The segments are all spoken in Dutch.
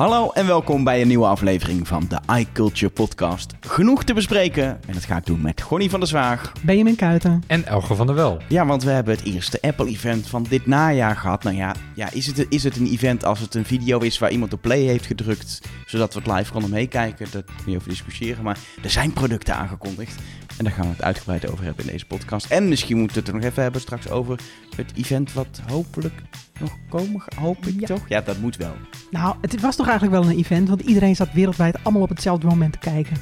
Hallo en welkom bij een nieuwe aflevering van de iCulture Podcast. Genoeg te bespreken en dat ga ik doen met Gonnie van der Zwaag. Benjamin Kuiten. En Elge van der Wel. Ja, want we hebben het eerste Apple-event van dit najaar gehad. Nou ja, ja is, het, is het een event als het een video is waar iemand op play heeft gedrukt, zodat we het live konden meekijken? Daar kun je over discussiëren, maar er zijn producten aangekondigd. En daar gaan we het uitgebreid over hebben in deze podcast. En misschien moeten we het er nog even hebben straks over het event wat hopelijk nog komen, hoop ik Ja. toch? Ja, dat moet wel. Nou, het was toch eigenlijk wel een event, want iedereen zat wereldwijd allemaal op hetzelfde moment te kijken.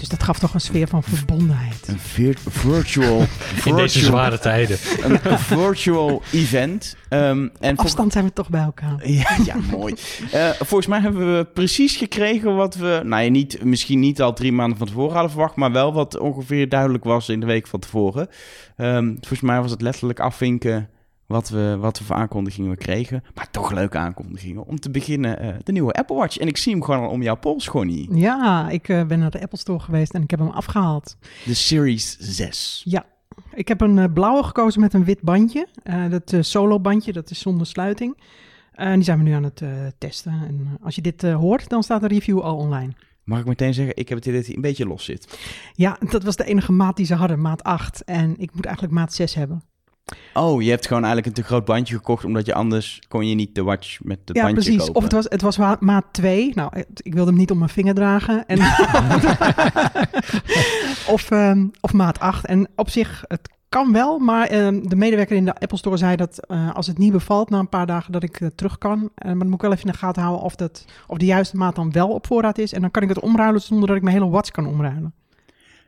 Dus dat gaf toch een sfeer van verbondenheid. Een vir- virtual, In virtual, deze zware tijden. een, een virtual event. Ehm, en Afstand zijn we toch bij elkaar. Ja, ja mooi. Eh, volgens mij hebben we precies gekregen wat we, nou ja, niet, misschien niet al drie maanden van tevoren hadden verwacht, maar wel wat ongeveer duidelijk was in de week van tevoren. Ehm, volgens mij was het letterlijk afvinken wat we, wat we voor aankondigingen we kregen. Maar toch leuke aankondigingen. Om te beginnen eh, de nieuwe Apple Watch. En ik zie hem gewoon al om jouw pols, Gonnie. Ja, ik eh, ben naar de Apple Store geweest en ik heb hem afgehaald. De Series 6. Ja, ik heb een eh, blauwe gekozen met een wit bandje. Dat solo bandje, dat is zonder sluiting. En die zijn we nu aan het testen. En als je dit hoort, dan staat de review al online. Mag ik meteen zeggen, ik heb het idee dat hij een beetje los zit. Ja, dat was de enige maat die ze hadden, maat 8. En ik moet eigenlijk maat 6 hebben. Oh, je hebt gewoon eigenlijk een te groot bandje gekocht, omdat je anders kon je niet de watch met het ja, bandje precies. kopen. Of het was, het was wa- maat 2. Nou, ik wilde hem niet om mijn vinger dragen. En of, ehm, of maat 8. En op zich, het kan wel. Maar ehm, de medewerker in de Apple Store zei dat eh, als het niet bevalt na een paar dagen, dat ik eh, terug kan. Eh, maar dan moet ik wel even in de gaten houden of, dat, of de juiste maat dan wel op voorraad is. En dan kan ik het omruilen zonder dat ik mijn hele watch kan omruilen.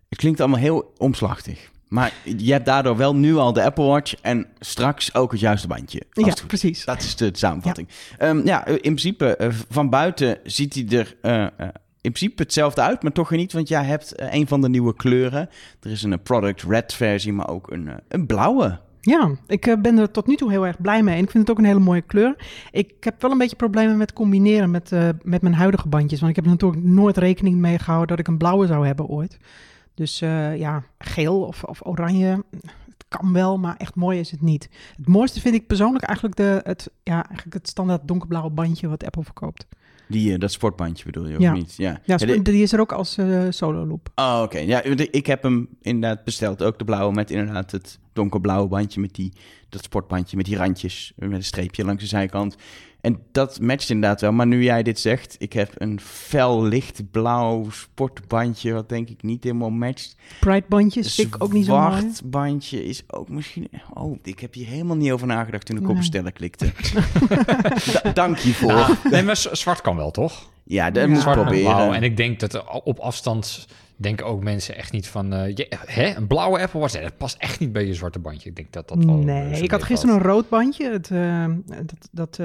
Het klinkt allemaal heel omslachtig. Maar je hebt daardoor wel nu al de Apple Watch en straks ook het juiste bandje. Ja, het precies. Dat is de samenvatting. Ja, ja in principe, eh, van buiten ziet hij er eh, eh, in principe hetzelfde uit, maar toch weer niet. Want jij hebt eh, een van de nieuwe kleuren. Er is een eh, product red versie, maar ook een, eh, een blauwe. Ja, ik eh, ben er tot nu toe heel erg blij mee. En ik vind het ook een hele mooie kleur. Ik heb wel een beetje problemen met combineren met, eh, met mijn huidige bandjes. Want ik heb er natuurlijk nooit rekening mee gehouden dat ik een blauwe zou hebben ooit. Dus eh, ja, geel of, of oranje, het kan wel, maar echt mooi is het niet. Het mooiste vind ik persoonlijk eigenlijk, de, het, ja, eigenlijk het standaard donkerblauwe bandje wat Apple verkoopt. Die, eh, dat sportbandje bedoel je, of Ja. niet? Ja, Ja, die is er ook als eh, solo loop. Oh, oké. Ja, ik heb hem inderdaad besteld. Ook de blauwe met inderdaad het donkerblauwe bandje met die, dat sportbandje met die randjes met een streepje langs de zijkant. En dat matcht inderdaad wel. Maar nu jij dit zegt, ik heb een fel lichtblauw sportbandje, wat denk ik niet helemaal matcht. Pride bandjes vind ik ook niet zo mooi. Zwart bandje is ook misschien... Oh, ik heb hier helemaal niet over nagedacht toen ik op Nee. bestellen klikte. Da- dank hiervoor. Ah, nee, maar zwart kan wel, toch? Ja, dat Ja. moet ik en proberen. blauw. En ik denk dat op afstand denken ook mensen echt niet van... eh, je- hè, een blauwe Apple Watch? Nee, dat past echt niet bij je zwarte bandje. Ik denk dat dat wel... Nee, eh, ik had gisteren een rood bandje. Het, eh, dat dat,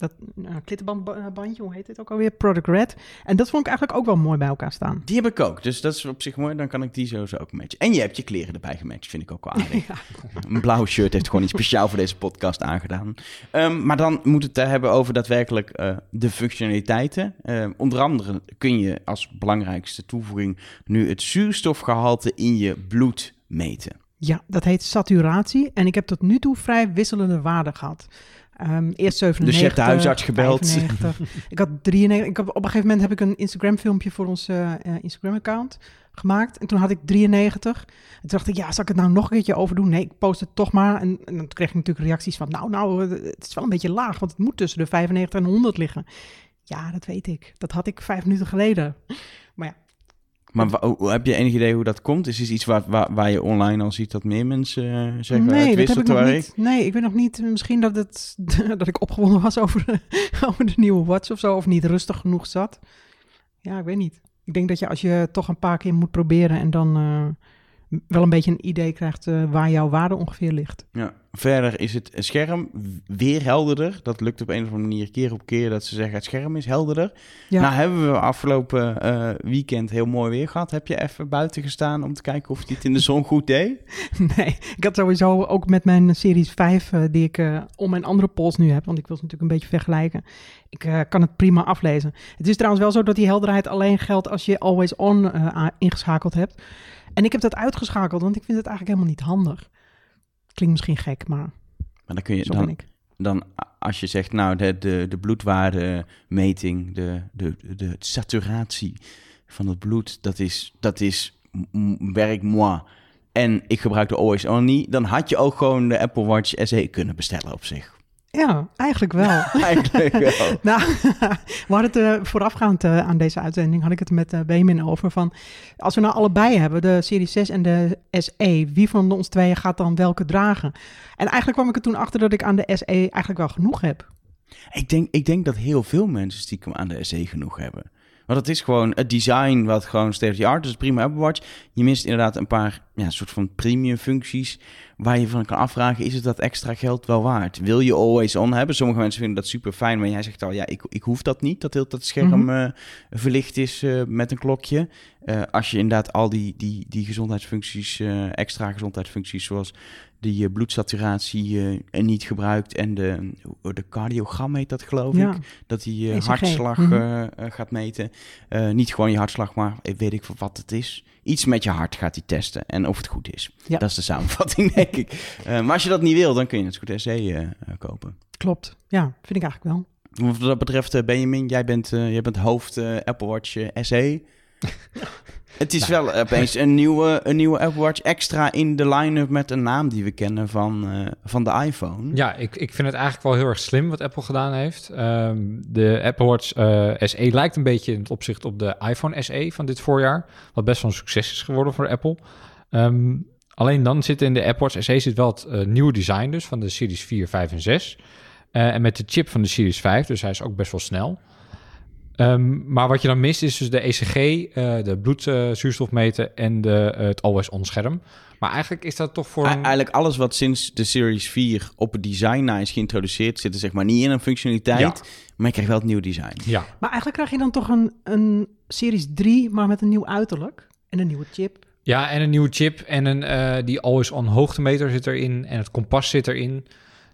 dat uh, klittenbandbandje, hoe heet het ook alweer? Product Red. En dat vond ik eigenlijk ook wel mooi bij elkaar staan. Die heb ik ook, dus dat is op zich mooi. Dan kan ik die sowieso ook matchen. En je hebt je kleren erbij gematcht, vind ik ook wel aardig. Een blauw shirt heeft gewoon iets speciaal voor deze podcast aangedaan. Ehm, maar dan moet het hebben over daadwerkelijk eh, de functionaliteiten. Ehm, onder andere kun je als belangrijkste toevoeging nu het zuurstofgehalte in je bloed meten. Ja, dat heet saturatie. En ik heb tot nu toe vrij wisselende waarden gehad. Ehm, eerst 97. Dus je hebt de huisarts gebeld. 95. ik had 93. Ik heb, op een gegeven moment heb ik een Instagram filmpje voor ons eh, eh, Instagram account gemaakt. En toen had ik 93. En toen dacht ik, ja, zal ik het nou nog een keertje overdoen? Nee, ik post het toch maar. En, en dan kreeg ik natuurlijk reacties van, nou, nou, het is wel een beetje laag. Want het moet tussen de 95 en 100 liggen. Ja, dat weet ik. Dat had ik vijf minuten geleden. Maar ja, Maar heb je enig idee hoe dat komt? Is dit iets waar, waar, waar je online al ziet dat meer mensen eh, zeggen? nee, het dat heb ik nog niet. Nee, ik weet nog niet. Misschien dat, het, dat ik opgewonden was over de, over de nieuwe watch of zo. Of niet rustig genoeg zat. Ja, ik weet niet. Ik denk dat je als je toch een paar keer moet proberen en dan eh, wel een beetje een idee krijgt eh, waar jouw waarde ongeveer ligt. Ja. Verder is het scherm weer helderder. Dat lukt op een of andere manier keer op keer dat ze zeggen het scherm is helderder. Ja. Nou hebben we afgelopen eh, weekend heel mooi weer gehad. Heb je even buiten gestaan om te kijken of het in de zon goed deed? Nee, ik had sowieso ook met mijn Series 5, eh, die ik om mijn andere pols nu heb, want ik wil ze natuurlijk een beetje vergelijken. Ik kan het prima aflezen. Het is trouwens wel zo dat die helderheid alleen geldt als je always on ingeschakeld hebt. En ik heb dat uitgeschakeld, want ik vind het eigenlijk helemaal niet handig. Klinkt misschien gek, maar Maar dan kun je dan, dan als je zegt, nou, de, de, de bloedwaardemeting, de, de, de saturatie van het bloed, dat is, dat is werk moi. En ik gebruik de Always Only, dan had je ook gewoon de Apple Watch SE kunnen bestellen op zich. Ja, eigenlijk wel. Eigenlijk wel. nou, we hadden het uh, voorafgaand uh, aan deze uitzending, had ik het met uh, Benjamin over van, als we nou allebei hebben, de Serie 6 en de SE, wie van ons tweeën gaat dan welke dragen? En eigenlijk kwam ik er toen achter dat ik aan de SE eigenlijk wel genoeg heb. Ik denk, ik denk dat heel veel mensen stiekem aan de SE genoeg hebben. Want het is gewoon het design wat gewoon state of the art is. Prima Apple Watch. Je mist inderdaad een paar ja, soort van premium functies waar je van kan afvragen, is het dat extra geld wel waard? Wil je always on hebben? Sommige mensen vinden dat super fijn, maar jij zegt al, ja, ik, ik hoef dat niet, dat heel dat scherm mm -hmm. uh, verlicht is uh, met een klokje. Uh, als je inderdaad al die, die, die gezondheidsfuncties, extra gezondheidsfuncties, zoals die bloedsaturatie niet gebruikt en de, de cardiogram heet dat geloof ja. ik, dat die je hartslag mm -hmm. gaat meten. niet gewoon je hartslag, maar weet ik wat het is iets met je hart gaat hij testen en of het goed is. Ja. Dat is de samenvatting, denk ik. Maar als je dat niet wil, dan kun je het goed SE uh, kopen. Klopt, ja, vind ik eigenlijk wel. Wat dat betreft, Benjamin, jij bent, jij bent hoofd Apple Watch SE. het is nou. wel opeens een nieuwe, een nieuwe Apple Watch extra in de line-up met een naam die we kennen van, van de iPhone. Ja, ik, ik vind het eigenlijk wel heel erg slim wat Apple gedaan heeft. Um, de Apple Watch SE lijkt een beetje in het opzicht op de iPhone SE van dit voorjaar. Wat best wel een succes is geworden voor Apple. Um, alleen dan zit in de Apple Watch SE zit wel het uh, nieuwe design dus van de Series 4, 5 en 6. Uh, en met de chip van de Series 5, dus hij is ook best wel snel. Um, maar wat je dan mist is dus de ECG, uh, de bloedzuurstofmeter en de, het always-on scherm. Maar eigenlijk is dat toch voor... Een... Eigenlijk alles wat sinds de Series 4 op het design na is geïntroduceerd... zit er zeg maar niet in een functionaliteit, ja. maar je krijgt wel het nieuwe design. Ja. Maar eigenlijk krijg je dan toch een, een Series 3, maar met een nieuw uiterlijk en een nieuwe chip. Ja, en een nieuwe chip en een, uh, die always-on hoogtemeter zit erin en het kompas zit erin.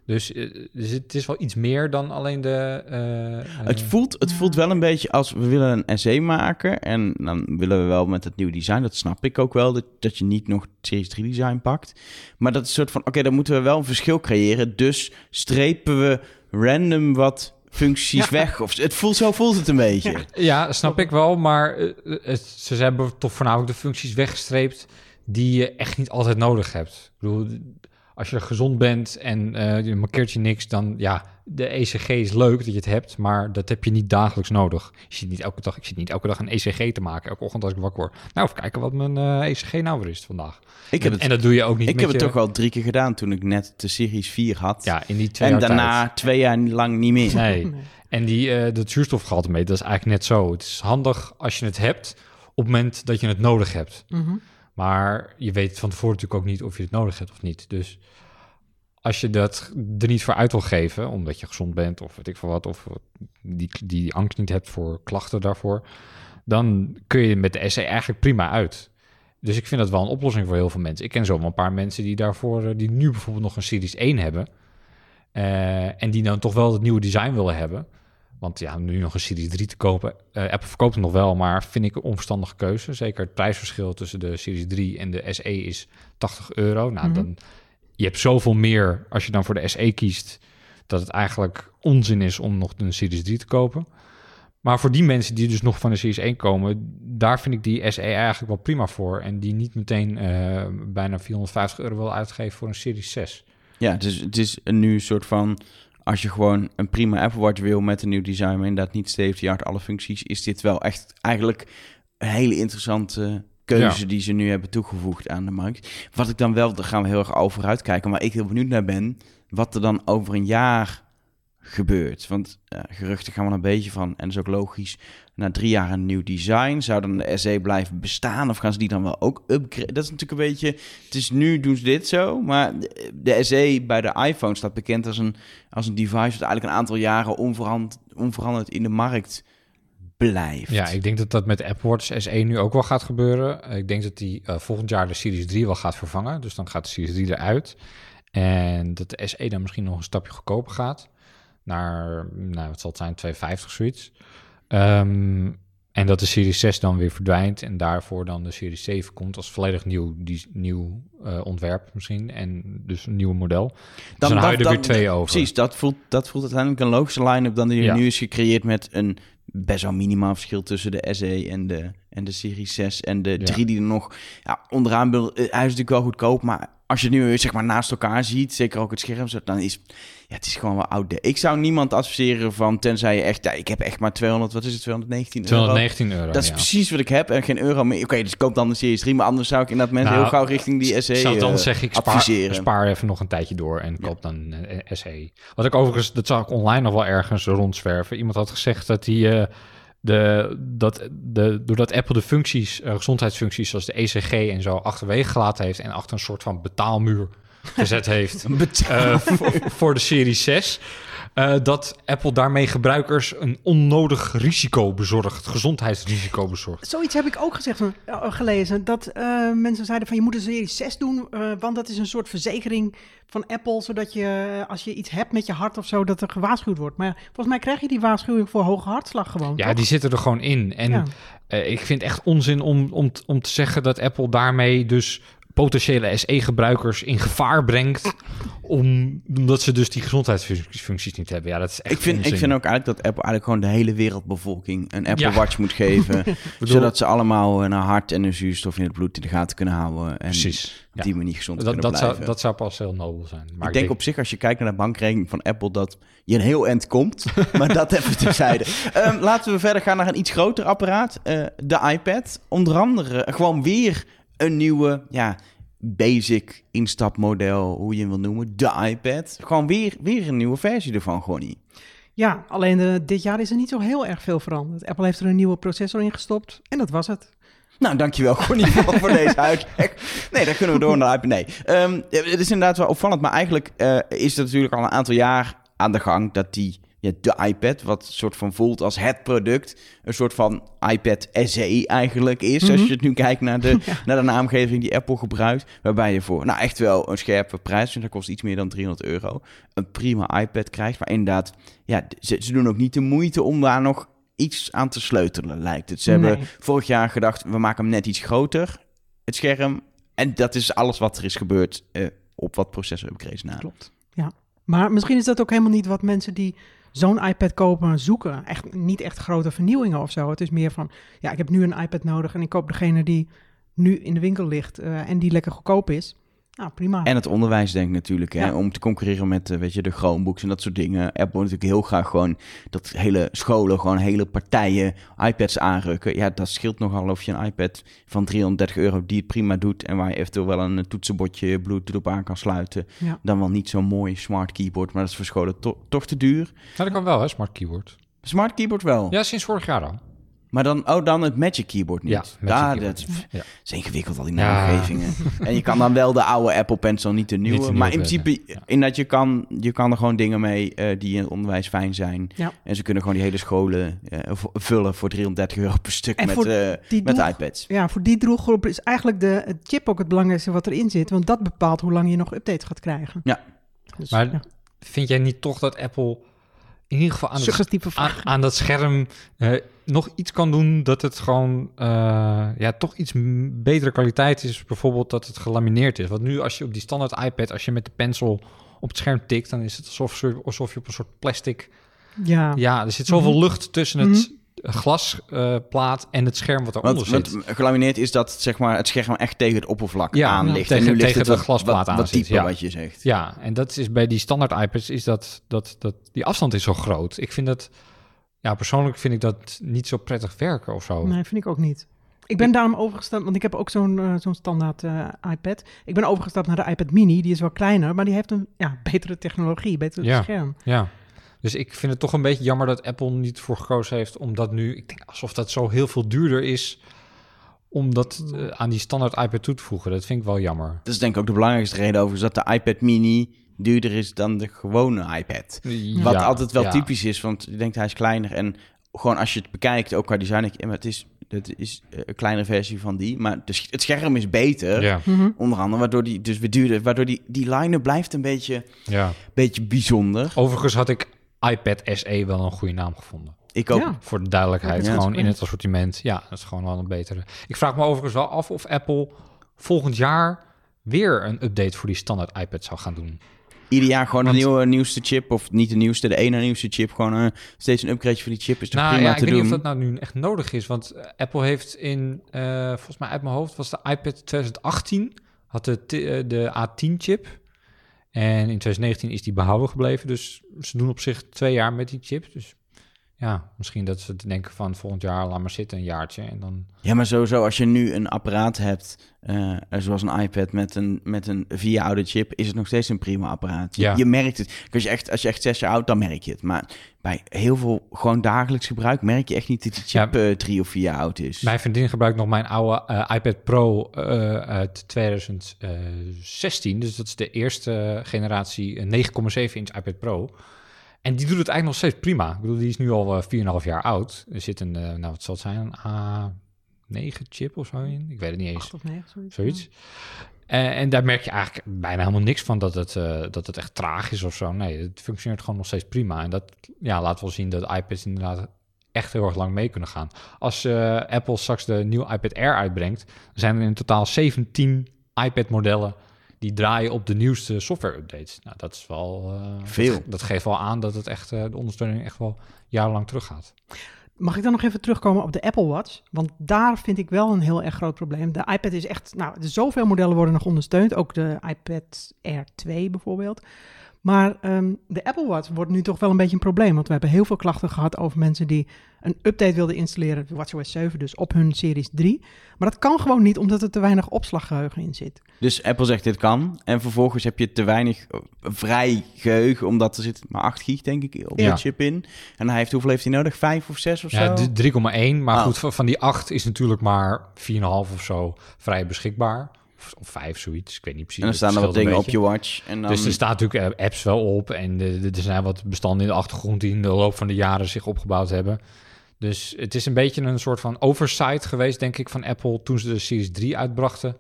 Dus, uh, dus het is wel iets meer dan alleen de... Uh, het, voelt, het voelt wel een beetje als we willen een SE maken en dan willen we wel met het nieuwe design, dat snap ik ook wel, dat, dat je niet nog Series 3 design pakt. Maar dat is een soort van, oké, okay, dan moeten we wel een verschil creëren, dus strepen we random wat functies ja. weg. Of, het voelt, zo voelt het een beetje. Ja, ja snap ik wel, maar het, ze hebben toch voornamelijk de functies weggestreept die je echt niet altijd nodig hebt. Ik bedoel, als je gezond bent en uh, je markeert je niks, dan ja, de ECG is leuk dat je het hebt, maar dat heb je niet dagelijks nodig. Je zit niet elke dag, ik zit niet elke dag een ECG te maken, elke ochtend als ik wakker word. Nou, even kijken wat mijn uh, ECG nou weer is vandaag. Ik heb het, en dat doe je ook niet Ik met heb het toch wel drie keer gedaan toen ik net de Series 4 had. Ja, in die twee en jaar daarna tijd. twee jaar lang niet meer. Nee. En die, uh, dat zuurstofgehalte mee, dat is eigenlijk net zo. Het is handig als je het hebt op het moment dat je het nodig hebt. Mm -hmm. Maar je weet van tevoren natuurlijk ook niet of je het nodig hebt of niet. Dus als je dat er niet voor uit wil geven, omdat je gezond bent of weet ik veel wat, of die, die angst niet hebt voor klachten daarvoor, dan kun je met de SE eigenlijk prima uit. Dus ik vind dat wel een oplossing voor heel veel mensen. Ik ken zomaar een paar mensen die daarvoor, die nu bijvoorbeeld nog een Series 1 hebben. Uh, en die dan toch wel het nieuwe design willen hebben. Want ja, nu nog een Series 3 te kopen. Uh, Apple verkoopt het nog wel, maar vind ik een onverstandige keuze. Zeker het prijsverschil tussen de Series 3 en de SE is 80 euro. Nou, mm -hmm. dan je hebt zoveel meer als je dan voor de SE kiest, dat het eigenlijk onzin is om nog een Series 3 te kopen. Maar voor die mensen die dus nog van de Series 1 komen, daar vind ik die SE eigenlijk wel prima voor. En die niet meteen uh, bijna 450 euro wil uitgeven voor een Series 6. Ja, dus het is nu een soort van, als je gewoon een prima Apple Watch wil met een nieuw design, maar inderdaad niet state art alle functies, is dit wel echt eigenlijk een hele interessante keuze ja. die ze nu hebben toegevoegd aan de markt. Wat ik dan wel, daar gaan we heel erg over uitkijken, maar ik heel benieuwd naar ben, wat er dan over een jaar gebeurt. Want geruchten gaan we een beetje van, en dat is ook logisch, na drie jaar een nieuw design, zou dan de SE blijven bestaan of gaan ze die dan wel ook upgraden? Dat is natuurlijk een beetje, het is nu doen ze dit zo, maar de SE bij de iPhone staat bekend als een, als een device dat eigenlijk een aantal jaren onverand, onveranderd in de markt blijft. Ja, ik denk dat dat met Apple Watch SE nu ook wel gaat gebeuren. Ik denk dat die uh, volgend jaar de Series 3 wel gaat vervangen. Dus dan gaat de Series 3 eruit. En dat de SE dan misschien nog een stapje goedkoper gaat. Naar, nou, wat zal het zijn, 250 zoiets. Um, En dat de Series 6 dan weer verdwijnt en daarvoor dan de Series 7 komt als volledig nieuw, die, nieuw eh, ontwerp misschien. En dus een nieuw model. Dan, dus dan hou je er weer twee over. Precies, dat voelt, dat voelt uiteindelijk een logische line-up dan die nu is gecreëerd met een best wel minimaal verschil tussen de SE en de, en de Series 6 en de 3 die er nog ja, onderaan... Hij is natuurlijk wel goedkoop, maar als je het nu zeg maar naast elkaar ziet, zeker ook het scherm, dan is ja, het is gewoon wel oud. Ik zou niemand adviseren van, tenzij je echt, ja, ik heb echt maar 200, wat is het, 219 euro? 219 euro, Dat is precies wat ik heb en geen euro meer. Oké, dus koop dan de Series 3, maar anders zou ik in dat moment nou, heel gauw richting die SE zou dan uh, zeg ik, spaar, spaar, even nog een tijdje door en koop dan uh, eh, SE. Wat ik overigens, dat zag ik online nog wel ergens rondzwerven. Iemand had gezegd dat hij... Uh, de, dat, de, doordat Apple de functies, uh, gezondheidsfuncties zoals de ECG en zo achterwege gelaten heeft en achter een soort van betaalmuur gezet heeft uh, voor, voor, de Serie 6. Uh, dat Apple daarmee gebruikers een onnodig risico bezorgt, gezondheidsrisico bezorgt. Zoiets heb ik ook gezegd, uh, gelezen. Dat uh, mensen zeiden van je moet een serie 6 doen, want dat is een soort verzekering van Apple, zodat je als je iets hebt met je hart of zo, dat er gewaarschuwd wordt. Maar volgens mij krijg je die waarschuwing voor hoge hartslag gewoon. Ja, die zitten er gewoon in. En ja. ik vind echt onzin om, om, om te zeggen dat Apple daarmee dus potentiële SE-gebruikers in gevaar brengt. omdat ze dus die gezondheidsfuncties niet hebben. Ja, dat is echt ik vind, ik vind ook eigenlijk dat Apple eigenlijk gewoon de hele wereldbevolking een Apple Watch moet geven. zodat ze allemaal een hart en een zuurstof in het bloed in de gaten kunnen houden. En Precies. op die manier gezond dat, kunnen dat blijven. Zou, dat zou pas heel nobel zijn. Maar ik, denk, op zich, als je kijkt naar de bankrekening van Apple, dat je een heel eind komt. maar dat even terzijde. um, laten we verder gaan naar een iets groter apparaat. Uh, de iPad. Onder andere gewoon weer een nieuwe, ja, basic instapmodel, hoe je hem wil noemen, de iPad. Gewoon weer, weer een nieuwe versie ervan, Gonnie. Ja, alleen de, dit jaar is er niet zo heel erg veel veranderd. Apple heeft er een nieuwe processor in gestopt en dat was het. Nou, dankjewel Gonnie voor deze uitleg. Nee, daar kunnen we door naar de iPad. Nee, um, het is inderdaad wel opvallend, maar eigenlijk uh, is het natuurlijk al een aantal jaar aan de gang dat die ja, de iPad, wat soort van voelt als het product, een soort van iPad SE eigenlijk is. Als mhm. je het nu kijkt naar de, naar de naamgeving die Apple gebruikt, waarbij je voor nou echt wel een scherpe prijs, dus dat kost iets meer dan 300 euro, een prima iPad krijgt. Maar inderdaad, ja, ze, ze doen ook niet de moeite om daar nog iets aan te sleutelen, lijkt het. Ze hebben vorig jaar gedacht, we maken hem net iets groter, het scherm. En dat is alles wat er is gebeurd uh, op wat processor upgrades na. Klopt, ja. Maar misschien is dat ook helemaal niet wat mensen die zo'n iPad kopen zoeken. Echt, niet echt grote vernieuwingen of zo. Het is meer van, ja, ik heb nu een iPad nodig en ik koop degene die nu in de winkel ligt uh, en die lekker goedkoop is. Nou, prima. En het onderwijs denk ik natuurlijk, hè, om te concurreren met uh, weet je, de Chromebooks en dat soort dingen. Apple natuurlijk heel graag gewoon dat hele scholen, gewoon hele partijen iPads aanrukken. Ja, dat scheelt nogal of je een iPad van 330 euro die het prima doet en waar je eventueel wel een toetsenbordje Bluetooth op aan kan sluiten. Dan wel niet zo'n mooi smart keyboard, maar dat is voor scholen toch te duur. Ja, dat kan wel, hè, smart keyboard. Smart keyboard wel? Ja, sinds vorig jaar al. Maar dan, oh, dan het Magic Keyboard niet. Ja, Magic dat ja. is ingewikkeld al die naamgevingen. en je kan dan wel de oude Apple Pencil, niet de nieuwe. maar in principe, in dat je kan, je kan er gewoon dingen mee uh, die in het onderwijs fijn zijn. En ze kunnen gewoon die hele scholen uh, vullen voor 330 euro per stuk met, uh, met iPads. Ja, voor die doelgroep is eigenlijk de het chip ook het belangrijkste wat erin zit. Want dat bepaalt hoe lang je nog updates gaat krijgen. Ja. Dus, maar vind jij niet toch dat Apple in ieder geval aan, het, aan, aan, dat scherm uh, nog iets kan doen dat het gewoon uh, ja, toch iets betere kwaliteit is. Bijvoorbeeld dat het gelamineerd is. Want nu als je op die standaard iPad, als je met de pencil op het scherm tikt, dan is het alsof, alsof je op een soort plastic... Ja, ja er zit zoveel mhm. lucht tussen het mhm glasplaat uh, en het scherm wat eronder zit. Wat gelamineerd is dat zeg maar, het scherm echt tegen het oppervlak ja, aan ligt. Tegen, en nu tegen de glasplaat aan wat zit. Ja. wat je zegt. Ja, en dat is bij die standaard iPads is dat, dat, dat die afstand is zo groot. Ik vind dat, ja, persoonlijk vind ik dat niet zo prettig werken of zo. Nee, vind ik ook niet. Ik ben daarom overgestapt, want ik heb ook zo'n uh, zo'n standaard uh, iPad. Ik ben overgestapt naar de iPad Mini, die is wel kleiner, maar die heeft een ja, betere technologie, beter ja, scherm. Ja, dus ik vind het toch een beetje jammer dat Apple niet voor gekozen heeft, omdat nu, ik denk alsof dat zo heel veel duurder is om dat uh, aan die standaard iPad toe te voegen. Dat vind ik wel jammer. Dat is denk ik ook de belangrijkste reden over, is dat de iPad mini duurder is dan de gewone iPad. Ja, Wat altijd wel ja. typisch is, want je denkt hij is kleiner en gewoon als je het bekijkt, ook qua design, ik, het is dat is een kleinere versie van die. Maar de, het scherm is beter. Ja. Mm Onder andere, waardoor die dus weer duurder. Waardoor die, die line blijft een beetje, ja. beetje bijzonder. Overigens had ik iPad SE wel een goede naam gevonden. Ik ook. Ja. Voor de duidelijkheid, Ja, gewoon in het assortiment. Ja, dat is gewoon wel een betere. Ik vraag me overigens wel af of Apple volgend jaar weer een update voor die standaard iPad zou gaan doen. Ieder jaar gewoon Want- een nieuwe nieuwste chip. Of niet de nieuwste, de ene nieuwste chip. Gewoon eh, steeds een upgrade voor die chip is toch nou prima ja, ik te weet doen. niet of dat nou nu echt nodig is. Want eh, Apple heeft in, eh, volgens mij uit mijn hoofd, was de iPad 2018, had de, de A10-chip. En in 2019 is die behouden gebleven. Dus ze doen op zich twee jaar met die chip. Dus ja, misschien dat ze denken van volgend jaar, laat maar zitten een jaartje. En dan Ja, maar sowieso, als je nu een apparaat hebt, eh, zoals een iPad met een, met een vier oude chip, is het nog steeds een prima apparaat. Je, Ja. je merkt het. Als je, echt, als je echt zes jaar oud, dan merk je het. Maar bij heel veel gewoon dagelijks gebruik merk je echt niet dat die chip Ja. eh, drie of vier jaar oud is. Mijn vriendin gebruikt nog mijn oude iPad Pro uit 2016. Dus dat is de eerste generatie eh, 9,7 inch iPad Pro. En die doet het eigenlijk nog steeds prima. Ik bedoel, die is nu al eh, 4,5 jaar oud. Er zit een, eh, nou wat zal het zijn, een A9 chip of zo in? Ik weet het niet eens. Acht of negen, zoiets. Zoiets. Eh, en daar merk je eigenlijk bijna helemaal niks van dat het, dat het echt traag is of zo. Nee, het functioneert gewoon nog steeds prima. En dat ja, laat wel zien dat iPads inderdaad echt heel erg lang mee kunnen gaan. Als Apple straks de nieuwe iPad Air uitbrengt, zijn er in totaal 17 iPad-modellen die draaien op de nieuwste software-updates. Nou, dat is wel... eh, Veel. Dat, dat geeft wel aan dat het echt, eh, de ondersteuning echt wel jarenlang teruggaat. Mag ik dan nog even terugkomen op de Apple Watch? Want daar vind ik wel een heel erg groot probleem. De iPad is echt, nou, zoveel modellen worden nog ondersteund. Ook de iPad Air 2 bijvoorbeeld. Maar ehm, de Apple Watch wordt nu toch wel een beetje een probleem. Want we hebben heel veel klachten gehad over mensen die een update wilden installeren, WatchOS 7 dus, op hun Series 3. Maar dat kan gewoon niet, omdat er te weinig opslaggeheugen in zit. Dus Apple zegt dit kan. En vervolgens heb je te weinig eh, vrij geheugen, omdat er zit maar 8 gig, denk ik, op Ja. de chip in. En hij heeft, hoeveel heeft hij nodig? 5 of 6 of Ja, zo? d- 3,1. Maar Oh. goed, van- van die 8 is natuurlijk maar 4,5 of zo vrij beschikbaar. Of, 5, zoiets. Ik weet niet precies. en dan staan er wat dingen op je watch. En dan, Dus er staan natuurlijk eh, apps wel op. En er zijn wat bestanden in de achtergrond die in de loop van de jaren zich opgebouwd hebben. Dus het is een beetje een soort van oversight geweest, denk ik, van Apple toen ze de Series 3 uitbrachten.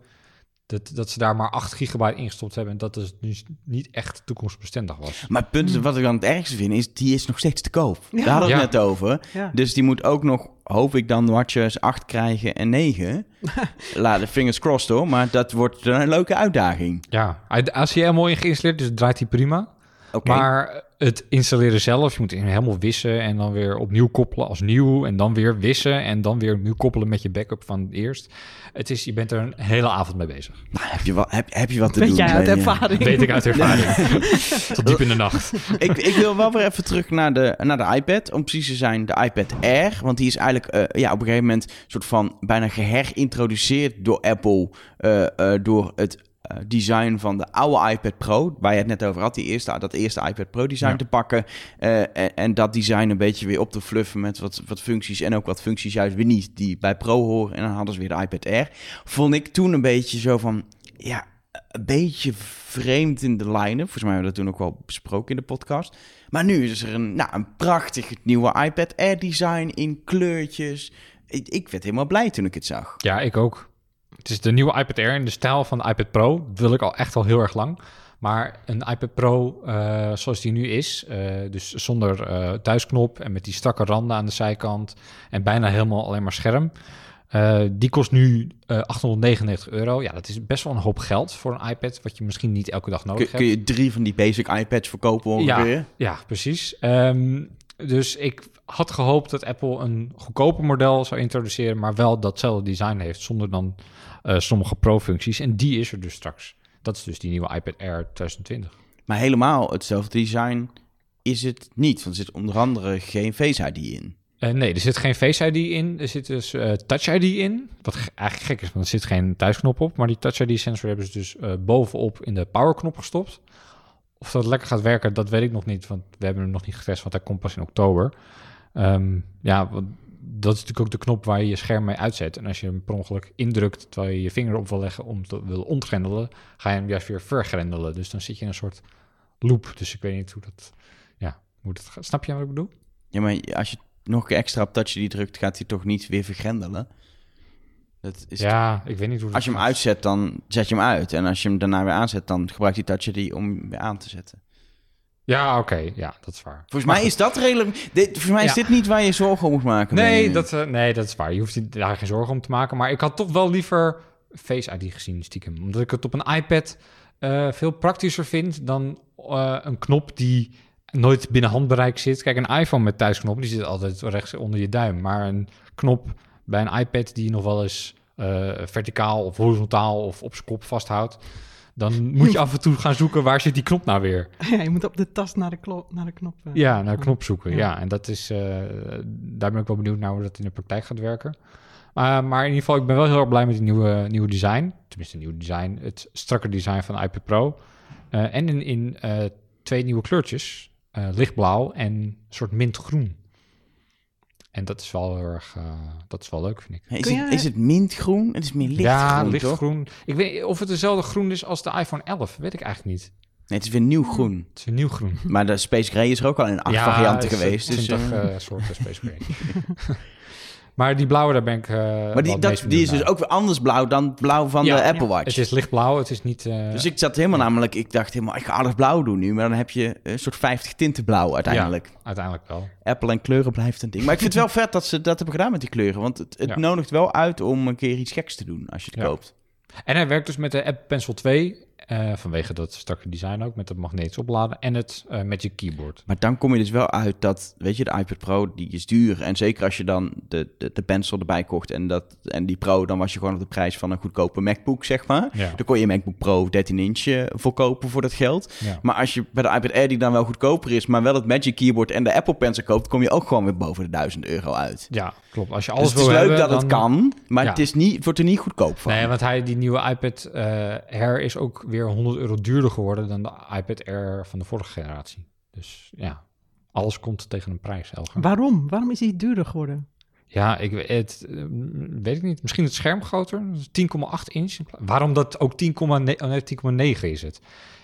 Dat, dat ze daar maar 8 gigabyte ingestopt hebben en dat dus dus niet echt toekomstbestendig was. Maar het punt is, wat ik dan het ergste vind, is die is nog steeds te koop. Ja. Daar hadden we Ja. het net over. Ja. Dus die moet ook nog, hoop ik dan, watches 8 krijgen en 9. Laat de fingers crossed hoor, maar dat wordt een leuke uitdaging. Ja, hij- als hij helemaal in geïnstalleerd is, draait hij prima. Oké, Maar het installeren zelf, je moet helemaal wissen en dan weer opnieuw koppelen als nieuw. En dan weer wissen en dan weer opnieuw koppelen met je backup van eerst. Het is, je bent er een hele avond mee bezig. nou, heb, je wat, heb, heb je wat te Weet doen? jij uit ervaring? Weet ik uit ervaring. Tot diep in de nacht. ik, ik wil wel weer even terug naar de, naar de iPad. Om precies te zijn, de iPad Air. Want die is eigenlijk eh, ja, op een gegeven moment soort van bijna geherintroduceerd door Apple. eh, eh, door het design van de oude iPad Pro. Waar je het net over had. Die eerste, dat eerste iPad Pro design Ja. te pakken. eh, en, en dat design een beetje weer op te fluffen met wat, wat functies. En ook wat functies juist weer niet die bij Pro horen. En dan hadden ze weer de iPad Air. Vond ik toen een beetje zo van... Ja, een beetje vreemd in de line Volgens mij hebben we dat toen ook wel besproken in de podcast. Maar nu is er een, nou, een prachtig nieuwe iPad Air design in kleurtjes. Ik, ik werd helemaal blij toen ik het zag. Ja, ik ook. Het is de nieuwe iPad Air in de stijl van de iPad Pro. Dat wil ik al echt al heel erg lang. Maar een iPad Pro eh, zoals die nu is, eh, dus zonder eh, thuisknop en met die strakke randen aan de zijkant en bijna helemaal alleen maar scherm. die kost nu eh 899 euro. Ja, dat is best wel een hoop geld voor een iPad, wat je misschien niet elke dag nodig Kun, hebt. kun je drie van die basic iPads verkopen ongeveer? Ja, precies. Ehm, dus ik had gehoopt dat Apple een goedkoper model zou introduceren, maar wel datzelfde design heeft, zonder dan eh, sommige pro-functies. En die is er dus straks. Dat is dus die nieuwe iPad Air 2020. Maar helemaal hetzelfde design is het niet. Want er zit onder andere geen Face ID in. Eh, nee, er zit geen Face ID in. Er zit dus eh, Touch ID in. Wat ge- eigenlijk gek is, want er zit geen thuisknop op. Maar die Touch ID-sensor hebben ze dus bovenop in de powerknop gestopt. Of dat lekker gaat werken, dat weet ik nog niet. Want we hebben hem nog niet getest, want hij komt pas in oktober. Ehm, ja, want dat is natuurlijk ook de knop waar je je scherm mee uitzet. En als je hem per ongeluk indrukt terwijl je je vinger op wil leggen om te willen ontgrendelen, ga je hem juist weer vergrendelen. Dus dan zit je in een soort loop. Dus ik weet niet hoe dat, ja, hoe dat. Snap je wat ik bedoel? Ja, maar als je nog een extra op Touch ID drukt, gaat hij toch niet weer vergrendelen? Dat is Ja, ik weet niet hoe dat Als je hem gaat. uitzet, dan zet je hem uit. En als je hem daarna weer aanzet, dan gebruikt hij Touch ID om hem weer aan te zetten. Ja, oké. Ja, dat is waar. Volgens mij is dat redelijk... Dit, volgens mij is dit niet waar je zorgen om moet maken. Nee dat, eh, nee, dat is waar. Je hoeft daar geen zorgen om te maken. Maar ik had toch wel liever Face ID gezien, stiekem. Omdat ik het op een iPad eh, veel praktischer vind dan eh, een knop die nooit binnen handbereik zit. Kijk, een iPhone met thuisknop, die zit altijd rechts onder je duim. Maar een knop bij een iPad die je nog wel eens eh, verticaal of horizontaal of op zijn kop vasthoudt. Dan moet je af en toe gaan zoeken waar zit die knop nou weer. Ja, je moet op de tas naar de, klo- naar de knop. eh, Ja, naar gaan. knop zoeken. Ja. Ja. en dat is, eh, daar ben ik wel benieuwd naar hoe dat in de praktijk gaat werken. Uh, maar in ieder geval, ik ben wel heel erg blij met het nieuwe, nieuwe design. Tenminste, nieuwe design. Het strakke design van de iPad Pro. Uh, en in, in uh, twee nieuwe kleurtjes. Uh, lichtblauw en een soort mintgroen. En dat is wel heel erg, uh, dat is wel leuk, vind ik. Is, het, is het mintgroen? Het is meer lichtgroen, ja, toch? lichtgroen. Ik weet of het dezelfde groen is als de iPhone 11. Weet ik eigenlijk niet. Nee, het is weer nieuw groen. Het is een nieuw groen. Maar de Space Gray is er ook al in acht varianten geweest. Dus, 20 eh, uh, soorten Space Gray. maar die blauwe, daar ben ik. Uh, maar die, dat, die is dus ook weer anders blauw dan blauw van Ja, de Apple ja. Watch. Het is lichtblauw, het is niet. Uh, Dus ik zat helemaal namelijk, ik dacht helemaal, ik ga alles blauw doen nu. Maar dan heb je een soort 50 tinten blauw uiteindelijk. Ja, uiteindelijk wel. Apple en kleuren blijft een ding. Maar ik vind het wel vet dat ze dat hebben gedaan met die kleuren. Want het, het Ja. nodigt wel uit om een keer iets geks te doen als je het koopt. En hij werkt dus met de Apple Pencil 2. Uh, vanwege dat strakke design ook, met het magnetisch opladen en het uh, Magic Keyboard. Maar dan kom je dus wel uit dat, weet je, de iPad Pro, die is duur. En zeker als je dan de, de, de pencil erbij kocht en, dat, en die Pro, dan was je gewoon op de prijs van een goedkope MacBook, zeg maar. Ja. Dan kon je een MacBook Pro 13 inch uh, voor kopen voor dat geld. Ja. Maar als je bij de iPad Air, die dan wel goedkoper is, maar wel het Magic Keyboard en de Apple Pencil koopt, kom je ook gewoon weer boven de 1000 euro uit. ja, klopt. Als je alles dus het is leuk hebben, dat het kan, maar Ja. het, is niet, het wordt er niet goedkoop van. Nee, want hij, die nieuwe iPad uh, Air is ook weer 100 euro duurder geworden dan de iPad Air van de vorige generatie. Dus ja, alles komt tegen een prijs, Elger. Waarom? Waarom is die duurder geworden? Ja, ik weet het, eh, weet ik niet. Misschien het scherm groter, 10,8 inch. Waarom dat ook 10,9 oh nee, 10,9 is het?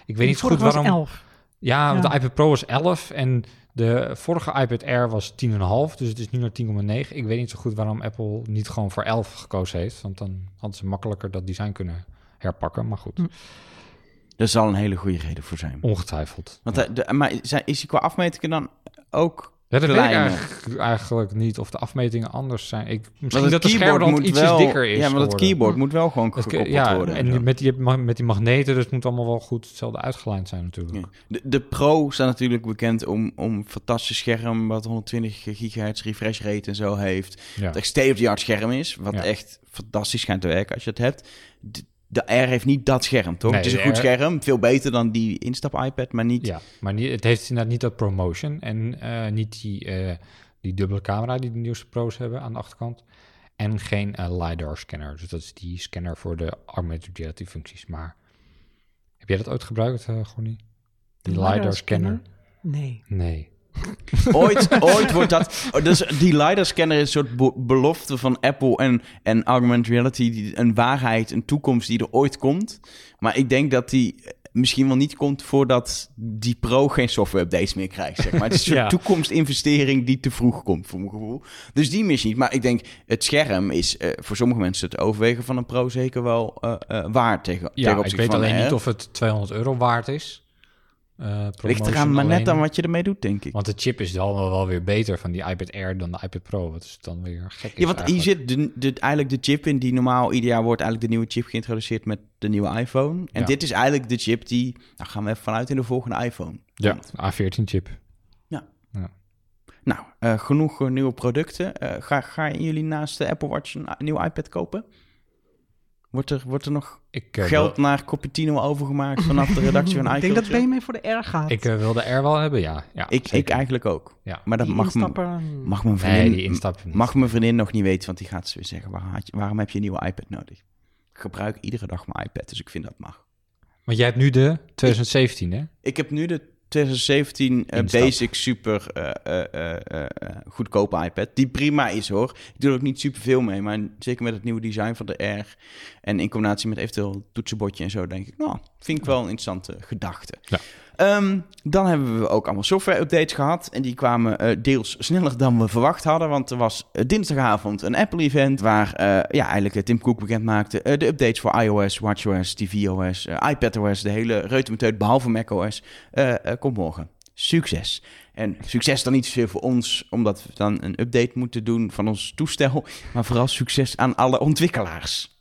Ik weet niet zo goed waarom. was 11. Ja, want Ja. de iPad Pro was 11 en de vorige iPad Air was 10,5, dus het is nu naar 10,9. Ik weet niet zo goed waarom Apple niet gewoon voor 11 gekozen heeft, want dan hadden ze makkelijker dat design kunnen herpakken. Maar goed, Hm. Daar zal een hele goede reden voor zijn. ongetwijfeld. Want de, de- maar zijn- is hij qua afmetingen dan ook... Ja, dat weet ik kleiner? eigenlijk, eigenlijk niet of de afmetingen anders zijn. Ik, misschien dat de schermrand ietsjes wel, dikker is Ja, maar dat geworden. keyboard moet wel gewoon Het gekoppeld ja, worden. en met die, met die magneten, dus het moet allemaal wel goed hetzelfde uitgelijnd zijn natuurlijk. Ja. De, de Pro staat natuurlijk bekend om, om een fantastisch scherm... wat 120 gigahertz refresh rate en zo heeft. Ja. Dat echt state-of-the-art scherm is. Wat echt fantastisch schijnt te werken als je het hebt. De, de Air heeft niet dat scherm, toch? Nee, het is een de goed scherm. Veel beter dan die instap-iPad, maar niet... Ja, maar niet, het heeft inderdaad niet dat promotion en eh, niet die, eh, die dubbele camera die de nieuwste pro's hebben aan de achterkant. En geen eh, LiDAR-scanner. Dus dat is die scanner voor de augmented reality functies. Maar heb jij dat ooit gebruikt, eh Gonnie? Die De LiDAR-scanner? Nee. Nee. Ooit, ooit wordt dat... Dus die LiDAR-scanner is een soort be- belofte van Apple en, en augmented reality. Die, een waarheid, een toekomst die er ooit komt. Maar ik denk dat die misschien wel niet komt voordat die Pro geen software-updates meer krijgt. Zeg maar. Het is een soort Ja. toekomstinvestering die te vroeg komt, voor mijn gevoel. Dus die mis niet. Maar ik denk, het scherm is eh, voor sommige mensen het overwegen van een Pro zeker wel eh, eh, waard tegen, Ja, ik weet alleen een niet of het 200 euro waard is. Eh, Ligt eraan maar net aan wat je ermee doet, denk ik. Want de chip is dan wel, weer beter van die iPad Air dan de iPad Pro. Wat is dan weer gek Ja, want hier zit de, de, eigenlijk de chip in die normaal ieder jaar wordt eigenlijk de nieuwe chip geïntroduceerd met de nieuwe iPhone. En Ja. dit is eigenlijk de chip die, nou gaan we even vanuit in de volgende iPhone. Ja, komt. A14 chip. Nou, eh, genoeg eh, nieuwe producten. Ga, gaan jullie naast de Apple Watch een, een nieuwe iPad kopen? Wordt er, wordt er nog Ik, eh, geld wil, naar Cupertino overgemaakt vanaf de redactie van ik denk dat? BMW voor de R gaat. ik eh, wil de R wel hebben, ja. ja Ik, eigenlijk ook. Ja. Maar dat Die mag, mag mijn Nee, vriendin, die niet. mag mijn vriendin nog niet weten, want die gaat ze weer zeggen, waar had je- waarom heb je een nieuwe iPad nodig? Ik gebruik iedere dag mijn iPad, dus ik vind dat mag. Want jij hebt nu de 2017, hè? Ik heb nu de 2017 eh, Instap. basic super eh, goedkope iPad. Die prima is hoor. Ik doe er ook niet super veel mee. Maar zeker met het nieuwe design van de R. En in combinatie met eventueel toetsenbordje en zo. Denk ik, nou, vind ik wel een interessante gedachte. Ja. Ehm, dan hebben we ook allemaal software updates gehad. En die kwamen eh, deels sneller dan we verwacht hadden. Want er was eh, dinsdagavond een Apple-event. Waar eh, ja, eigenlijk Tim Cook bekend maakte. de updates voor iOS, WatchOS, tvOS, iPadOS. De hele reutemeteut behalve macOS. komt morgen. succes. En succes dan niet zozeer voor ons, omdat we dan een update moeten doen van ons toestel, maar vooral succes aan alle ontwikkelaars.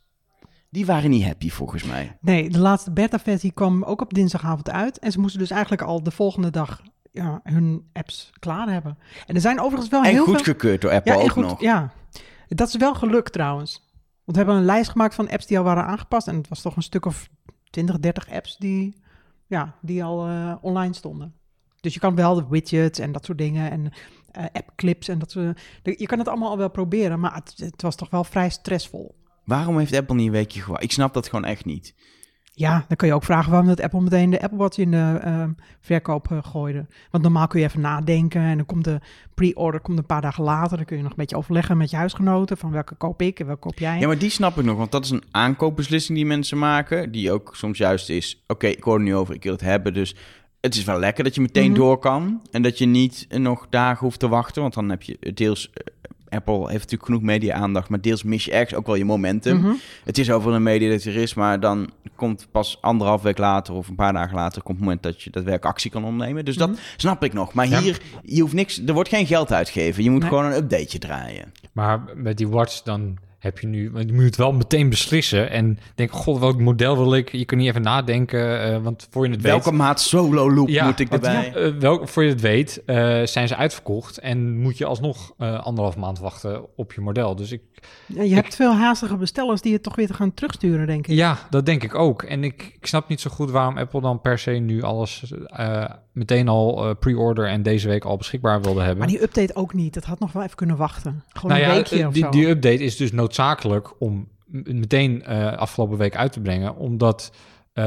Die waren niet happy volgens mij. Nee, de laatste beta-versie kwam ook op dinsdagavond uit. En ze moesten dus eigenlijk al de volgende dag ja, hun apps klaar hebben. En er zijn overigens wel En heel veel... goedgekeurd door Apple Ja, en ook goed, nog. ja, dat is wel gelukt trouwens. Want we hebben een lijst gemaakt van apps die al waren aangepast. En het was toch een stuk of 20, 30 apps die, ja, die al eh, online stonden. Dus je kan wel de widgets en dat soort dingen en eh app-clips en dat soort... Je kan het allemaal al wel proberen, maar het, het was toch wel vrij stressvol. Waarom heeft Apple niet een weekje gewacht? Ik snap dat gewoon echt niet. Ja, dan kun je ook vragen waarom dat Apple meteen de Apple Watch in de eh, verkoop eh, gooide. Want normaal kun je even nadenken en dan komt de pre-order komt een paar dagen later. Dan kun je nog een beetje overleggen met je huisgenoten van welke koop ik en welke koop jij. Ja, maar die snap ik nog, want dat is een aankoopbeslissing die mensen maken, die ook soms juist is, oké, ik hoor er nu over, ik wil het hebben, dus het is wel lekker dat je meteen Mhm. door kan en dat je niet eh, nog dagen hoeft te wachten, want dan heb je deels, eh, Apple heeft natuurlijk genoeg media-aandacht, maar deels mis je ergens ook wel je momentum. Mhm. Het is over een media dat er is, maar dan komt pas anderhalf week later of een paar dagen later komt het moment dat je daadwerkelijk actie kan ondernemen. Dus dat Mhm. snap ik nog. Maar Ja. hier, je hoeft niks, er wordt geen geld uitgegeven. Je moet Nee. gewoon een updateje draaien. Maar met die watch dan heb je nu... want Je moet het wel meteen beslissen. En denk, god, welk model wil ik? Je kan niet even nadenken, eh, want voor je het Welke weet... maat solo loop Ja, moet ik want, erbij? eh, welk, voor je het weet, eh, zijn ze uitverkocht. En moet je alsnog eh, anderhalf maand wachten op je model. Dus ik, Ja, je hebt veel haastige bestellers die het toch weer te gaan terugsturen, denk ik. ja, dat denk ik ook. En ik, ik snap niet zo goed waarom Apple dan per se nu alles eh, meteen al eh, pre-order en deze week al beschikbaar wilde hebben. Maar die update ook niet. Dat had nog wel even kunnen wachten. Gewoon nou een ja, weekje eh, of die, zo. die update is dus noodzakelijk om meteen eh, afgelopen week uit te brengen, omdat eh,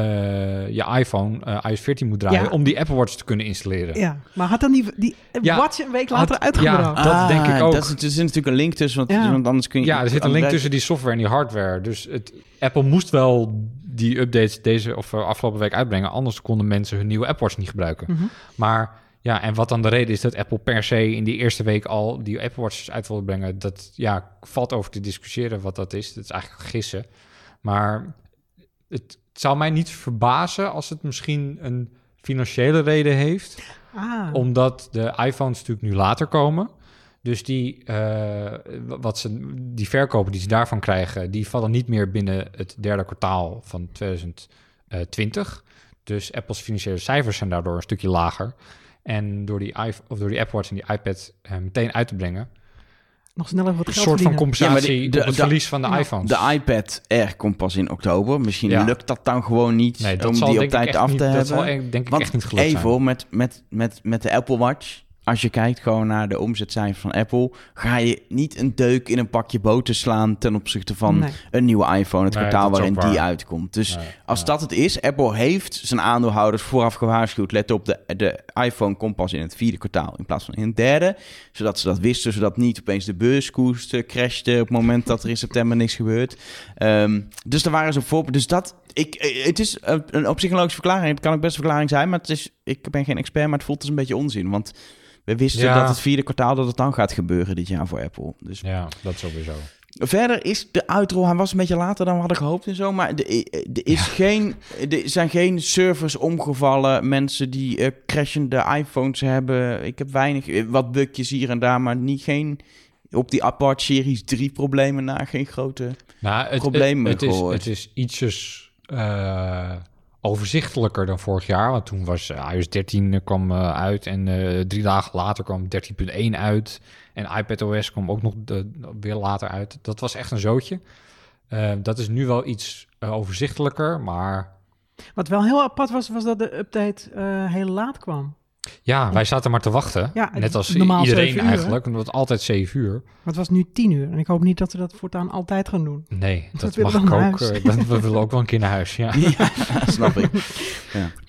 je iPhone eh, iOS 14 moet draaien Ja. om die Apple Watch te kunnen installeren. Ja, maar had dan die, die Ja, Watch een week later had- uitgebracht? ja. dat denk ik ook. Dat is, er zit natuurlijk een link tussen, want, Ja. want anders kun je... Ja, er zit een link tussen die software en die hardware. Dus het, Apple moest wel die updates deze of eh, afgelopen week uitbrengen, anders konden mensen hun nieuwe Apple Watch niet gebruiken. Mhm. Maar ja, en wat dan de reden is dat Apple per se in die eerste week al die Apple Watches uit wilde brengen, dat ja, valt over te discussiëren wat dat is. Dat is eigenlijk gissen. Maar het, het zou mij niet verbazen als het misschien een financiële reden heeft, Ah, omdat de iPhones natuurlijk nu later komen. Dus die, eh, wat ze, die verkopen die ze daarvan krijgen, die vallen niet meer binnen het derde kwartaal van 2020. Dus Apple's financiële cijfers zijn daardoor een stukje lager. En door die, iPhone, of door die Apple Watch en die iPad eh, meteen uit te brengen, nog sneller wat een geld soort van compensatie Ja, maar die- de- op het de- verlies van de ja, iPhones. De iPad Air komt pas in oktober. Misschien Ja. lukt dat dan gewoon niet nee, dat om zal die op tijd af niet, te dat hebben. zal e- denk ik Want echt niet gelukt even zijn. met, met, met, met de Apple Watch. Als je kijkt gewoon naar de omzetcijfers van Apple, ga je niet een deuk in een pakje boter slaan ten opzichte van Nee. een nieuwe iPhone, het Nee, kwartaal waarin die uitkomt. Dus Nee, als ja. dat het is, Apple heeft zijn aandeelhouders vooraf gewaarschuwd. Let op, de, de iPhone komt pas in het vierde kwartaal in plaats van in het derde. Zodat ze dat wisten, zodat niet opeens de beurskoers eh, crashte op het moment dat er in september niks gebeurt. Ehm, dus daar waren ze op voor. Dus dat, ik, eh, het is een, een op zich een logische verklaring. Het kan ook best een verklaring zijn, maar het is, ik ben geen expert, maar het voelt als een beetje onzin. Want we wisten Ja. dat het vierde kwartaal dat het dan gaat gebeuren dit jaar voor Apple. Dus Ja, dat sowieso. Verder is de uitrol, hij was een beetje later dan we hadden gehoopt en zo, maar er, er is geen, er zijn geen servers omgevallen, mensen die eh, crashende iPhones hebben. Ik heb weinig, eh, wat bugjes hier en daar, maar niet geen, op die Apart Series 3 problemen na, geen grote... Nou, het, Problemen het, het, is, gehoord. het is ietsjes eh, overzichtelijker dan vorig jaar. Want toen was eh, iOS 13 eh, kwam eh, uit en drie dagen later kwam 13.1 uit. En iPadOS kwam ook nog de, weer later uit. Dat was echt een zootje. Dat is nu wel iets overzichtelijker, maar Wat wel heel apart was, was dat de update heel laat kwam. Ja, wij zaten maar te wachten. Ja, Net als normaal iedereen eigenlijk, omdat het altijd 7 uur. Maar het was nu tien uur. En ik hoop niet dat ze dat voortaan altijd gaan doen. Nee, We dat mag ik ook. eh, dat- we willen ook wel een keer naar huis, ja. Ja, snap ik.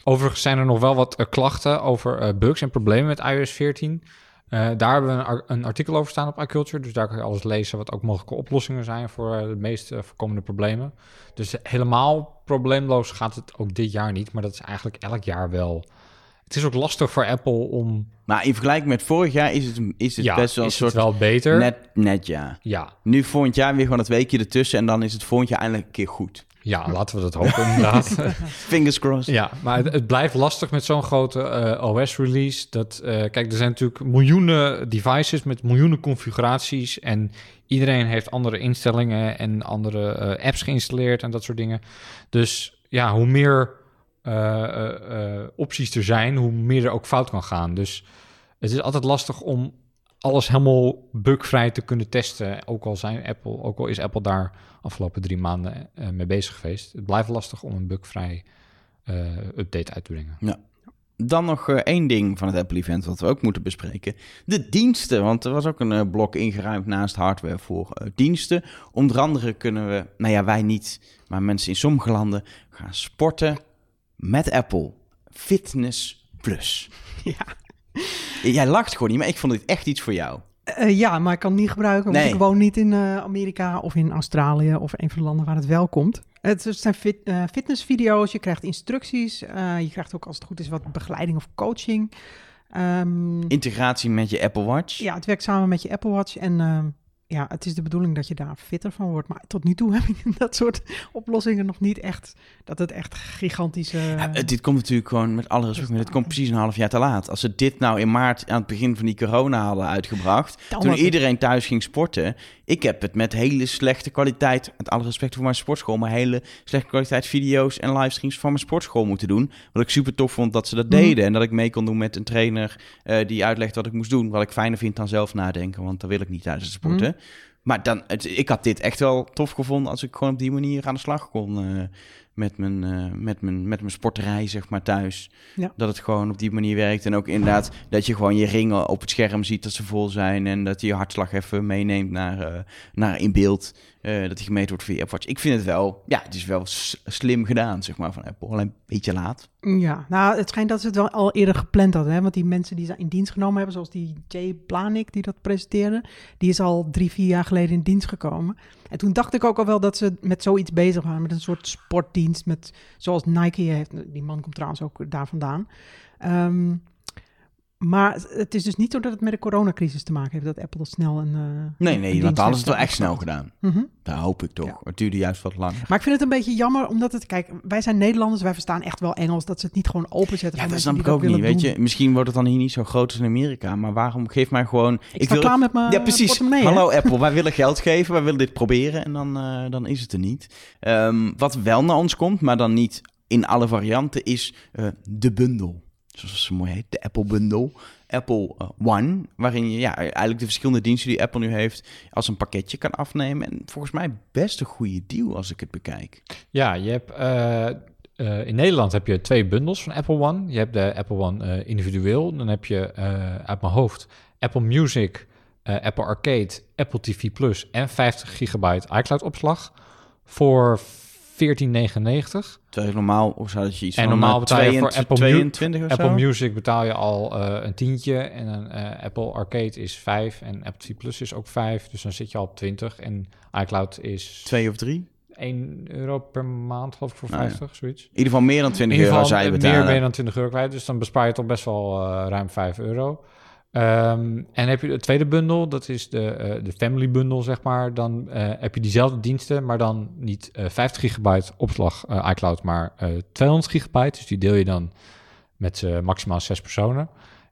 Overigens zijn er nog wel wat eh, klachten over eh, bugs en problemen met iOS 14. Eh, daar hebben we een, een artikel over staan op iCulture. Dus daar kan je alles lezen wat ook mogelijke oplossingen zijn voor de meest voorkomende problemen. Dus helemaal probleemloos gaat het ook dit jaar niet. Maar dat is eigenlijk elk jaar wel. Het is ook lastig voor Apple om... Maar in vergelijking met vorig jaar is het, is het ja, best wel een is soort het wel beter. net, net ja. Ja, Nu volgend jaar weer gewoon het weekje ertussen en dan is het volgend jaar eindelijk een keer goed. Ja, laten we dat hopen inderdaad. Fingers crossed. ja, maar het, het blijft lastig met zo'n grote eh, OS-release. Dat, eh, kijk, er zijn natuurlijk miljoenen devices met miljoenen configuraties. En iedereen heeft andere instellingen en andere eh, apps geïnstalleerd en dat soort dingen. Dus ja, hoe meer opties er zijn, hoe meer er ook fout kan gaan. Dus het is altijd lastig om alles helemaal bugvrij te kunnen testen. Ook al, zijn Apple, ook al is Apple daar afgelopen drie maanden eh, mee bezig geweest. Het blijft lastig om een bugvrij eh, update uit te brengen. Dan nog eh, één ding van het Apple-event wat we ook moeten bespreken. De diensten, want er was ook een eh, blok ingeruimd naast hardware voor eh, diensten. Onder andere kunnen we, nou ja, wij niet, maar mensen in sommige landen gaan sporten met Apple. Fitness Plus. Ja. Jij lacht gewoon niet, maar ik vond dit echt iets voor jou. Eh, ja, maar ik kan het niet gebruiken, want Nee. ik woon niet in eh, Amerika of in Australië of een van de landen waar het wel komt. Het zijn fit, eh, fitnessvideo's, je krijgt instructies, je krijgt ook als het goed is wat begeleiding of coaching. Ehm, Integratie met je Apple Watch. ja, het werkt samen met je Apple Watch en ehm, ja, het is de bedoeling dat je daar fitter van wordt. Maar tot nu toe heb ik dat soort oplossingen nog niet echt, dat het echt gigantische... Ja, het- dit komt natuurlijk gewoon met alle respect, maar dit komt precies een half jaar te laat. Als ze dit nou in maart aan het begin van die corona hadden uitgebracht, Dan toen iedereen thuis ging sporten, ik heb het met hele slechte kwaliteit, met alle respect voor mijn sportschool, maar hele slechte kwaliteit video's en livestreams van mijn sportschool moeten doen. Wat ik super tof vond dat ze dat Mhm. deden en dat ik mee kon doen met een trainer eh, die uitlegt wat ik moest doen. Wat ik fijner vind dan zelf nadenken, want dat wil ik niet tijdens het sporten. Mhm. Maar dan, het, ik had dit echt wel tof gevonden als ik gewoon op die manier aan de slag kon eh, met, mijn, eh, met, mijn, met mijn sporterij, zeg maar, thuis. Ja. Dat het gewoon op die manier werkt. En ook inderdaad dat je gewoon je ringen op het scherm ziet dat ze vol zijn. En dat je je hartslag even meeneemt naar, eh, naar in beeld. eh, dat die gemeten wordt via je Apple Watch. Ik vind het wel, ja, het is wel slim gedaan, zeg maar, van Apple. Alleen een beetje laat. Ja, nou, het schijnt dat ze het wel al eerder gepland hadden. Hè? Want die mensen die ze in dienst genomen hebben, zoals die Jay Planik die dat presenteerde, die is al drie, vier jaar geleden in dienst gekomen. En toen dacht ik ook al wel dat ze met zoiets bezig waren, met een soort sportdienst, met, zoals Nike heeft. Die man komt trouwens ook daar vandaan. Ehm, maar het is dus niet zo dat het met de coronacrisis te maken heeft, dat Apple dat snel een. eh, Nee, nee, want alles heeft is wel echt snel gedaan. Mhm. Daar hoop ik toch. Ja. Het duurde juist wat langer. Maar ik vind het een beetje jammer, omdat het, kijk, wij zijn Nederlanders, wij verstaan echt wel Engels, dat ze het niet gewoon openzetten. Ja, dat snap ik ook niet. Weet doen. je, misschien wordt het dan hier niet zo groot als in Amerika. Maar waarom geef mij gewoon... Ik, sta klaar met mijn Ja, precies. portemonnee, hè? Hallo Apple, wij willen geld geven, wij willen dit proberen en dan, eh, dan is het er niet. Ehm, wat wel naar ons komt, maar dan niet in alle varianten, is eh, de bundel. Zoals ze mooi heet, de Apple Bundle. Apple eh, One, waarin je ja, eigenlijk de verschillende diensten die Apple nu heeft als een pakketje kan afnemen. En volgens mij best een goede deal als ik het bekijk. Ja, je hebt, eh, eh, in Nederland heb je twee bundels van Apple One. Je hebt de Apple One individueel. Dan heb je uit mijn hoofd Apple Music, Apple Arcade, Apple TV Plus en 50 gigabyte iCloud opslag voor 14,99. Terwijl normaal, of zou dat je iets En van normaal betaal je voor 22 Apple Mu- 22 of Apple zo? Music betaal je al eh, een tientje en een eh, Apple Arcade is 5 en Apple TV Plus is ook 5. Dus dan zit je al op 20 en iCloud is Twee of drie? 1 euro per maand, geloof ik, voor Nou ja. 50, zoiets. In ieder geval meer dan In 20 ieder euro geval zou je eh, betalen. meer, meer dan 20 euro kwijt. Dus dan bespaar je toch best wel eh, ruim 5 euro. Ehm, en heb je de tweede bundel, dat is de, eh, de family bundle, zeg maar. Dan eh, heb je diezelfde diensten, maar dan niet eh 50 gigabyte opslag iCloud, maar eh 200 gigabyte. Dus die deel je dan met maximaal zes personen.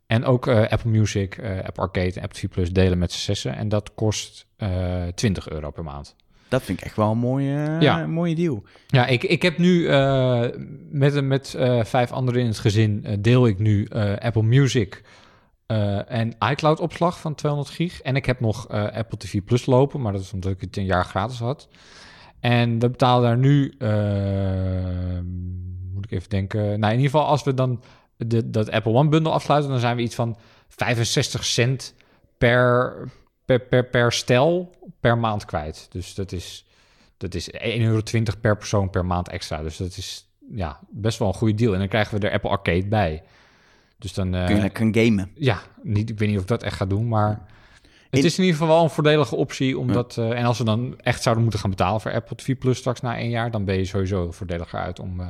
En ook Apple Music, Apple Arcade en Apple TV Plus delen met z'n zessen. En dat kost eh 20 euro per maand. Dat vind ik echt wel een mooie, Ja. een mooie deal. Ja, ik, ik heb nu eh, met, met vijf anderen in het gezin deel ik nu Apple Music eh, en iCloud opslag van 200 gig. En ik heb nog eh, Apple TV Plus lopen, maar dat is omdat ik het een jaar gratis had. En we betalen daar nu, eh, moet ik even denken, nou in ieder geval als we dan de, dat Apple One bundle afsluiten, dan zijn we iets van 65 cent per, per, per, per stel per maand kwijt. Dus dat is, dat is 1,20 euro per persoon per maand extra. Dus dat is ja, best wel een goede deal. En dan krijgen we er Apple Arcade bij. Dus dan, eh, Kun je lekker gaan gamen. ja, niet, ik weet niet of ik dat echt ga doen, maar het In- is in ieder geval wel een voordelige optie. Omdat, eh, en als we dan echt zouden moeten gaan betalen voor Apple TV Plus straks na één jaar, dan ben je sowieso voordeliger uit om eh,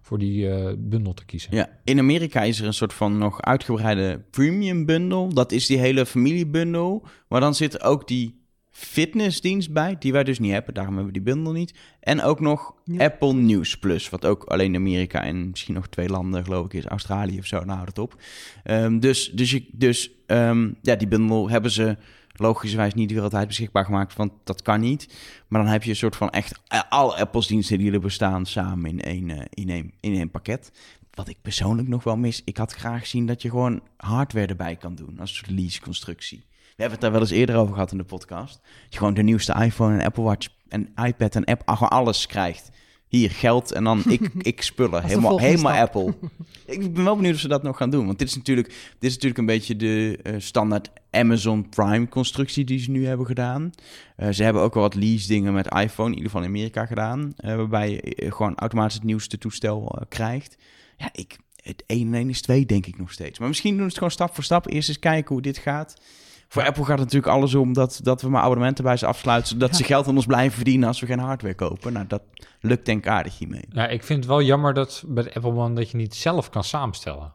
voor die bundel te kiezen. Ja, in Amerika is er een soort van nog uitgebreide premium bundle. Dat is die hele familiebundle. Maar dan zit ook die fitnessdienst bij, die wij dus niet hebben. Daarom hebben we die bundel niet. En ook nog Ja. Apple News Plus, wat ook alleen Amerika en misschien nog twee landen, geloof ik, is Australië of zo. Nou, houdt het op. Ehm, dus dus, je, dus ehm, ja, die bundel hebben ze logischerwijs niet wereldwijd beschikbaar gemaakt, want dat kan niet. Maar dan heb je een soort van echt alle Apples diensten die er bestaan samen in één, eh, in één, in één pakket. Wat ik persoonlijk nog wel mis, ik had graag gezien dat je gewoon hardware erbij kan doen als lease-constructie. We hebben het daar wel eens eerder over gehad in de podcast. Dat je gewoon de nieuwste iPhone en Apple Watch en iPad en app, gewoon alles krijgt. Hier, geld en dan ik, ik spullen. Helemaal, helemaal stap. Apple. ik ben wel benieuwd of ze dat nog gaan doen. Want dit is natuurlijk, dit is natuurlijk een beetje de eh, standaard Amazon Prime constructie die ze nu hebben gedaan. Eh, ze hebben ook wel wat lease dingen met iPhone, in ieder geval in Amerika gedaan. eh, waarbij je gewoon automatisch het nieuwste toestel krijgt. Ja, ik, het 1 en 1 is 2 denk ik nog steeds. Maar misschien doen ze het gewoon stap voor stap. Eerst eens kijken hoe dit gaat. Voor Apple gaat het natuurlijk alles om dat, dat we maar abonnementen bij ze afsluiten... zodat Ja. ze geld aan ons blijven verdienen als we geen hardware kopen. Nou, dat lukt denk ik aardig hiermee. Ja, ik vind het wel jammer dat bij de Apple One dat je niet zelf kan samenstellen.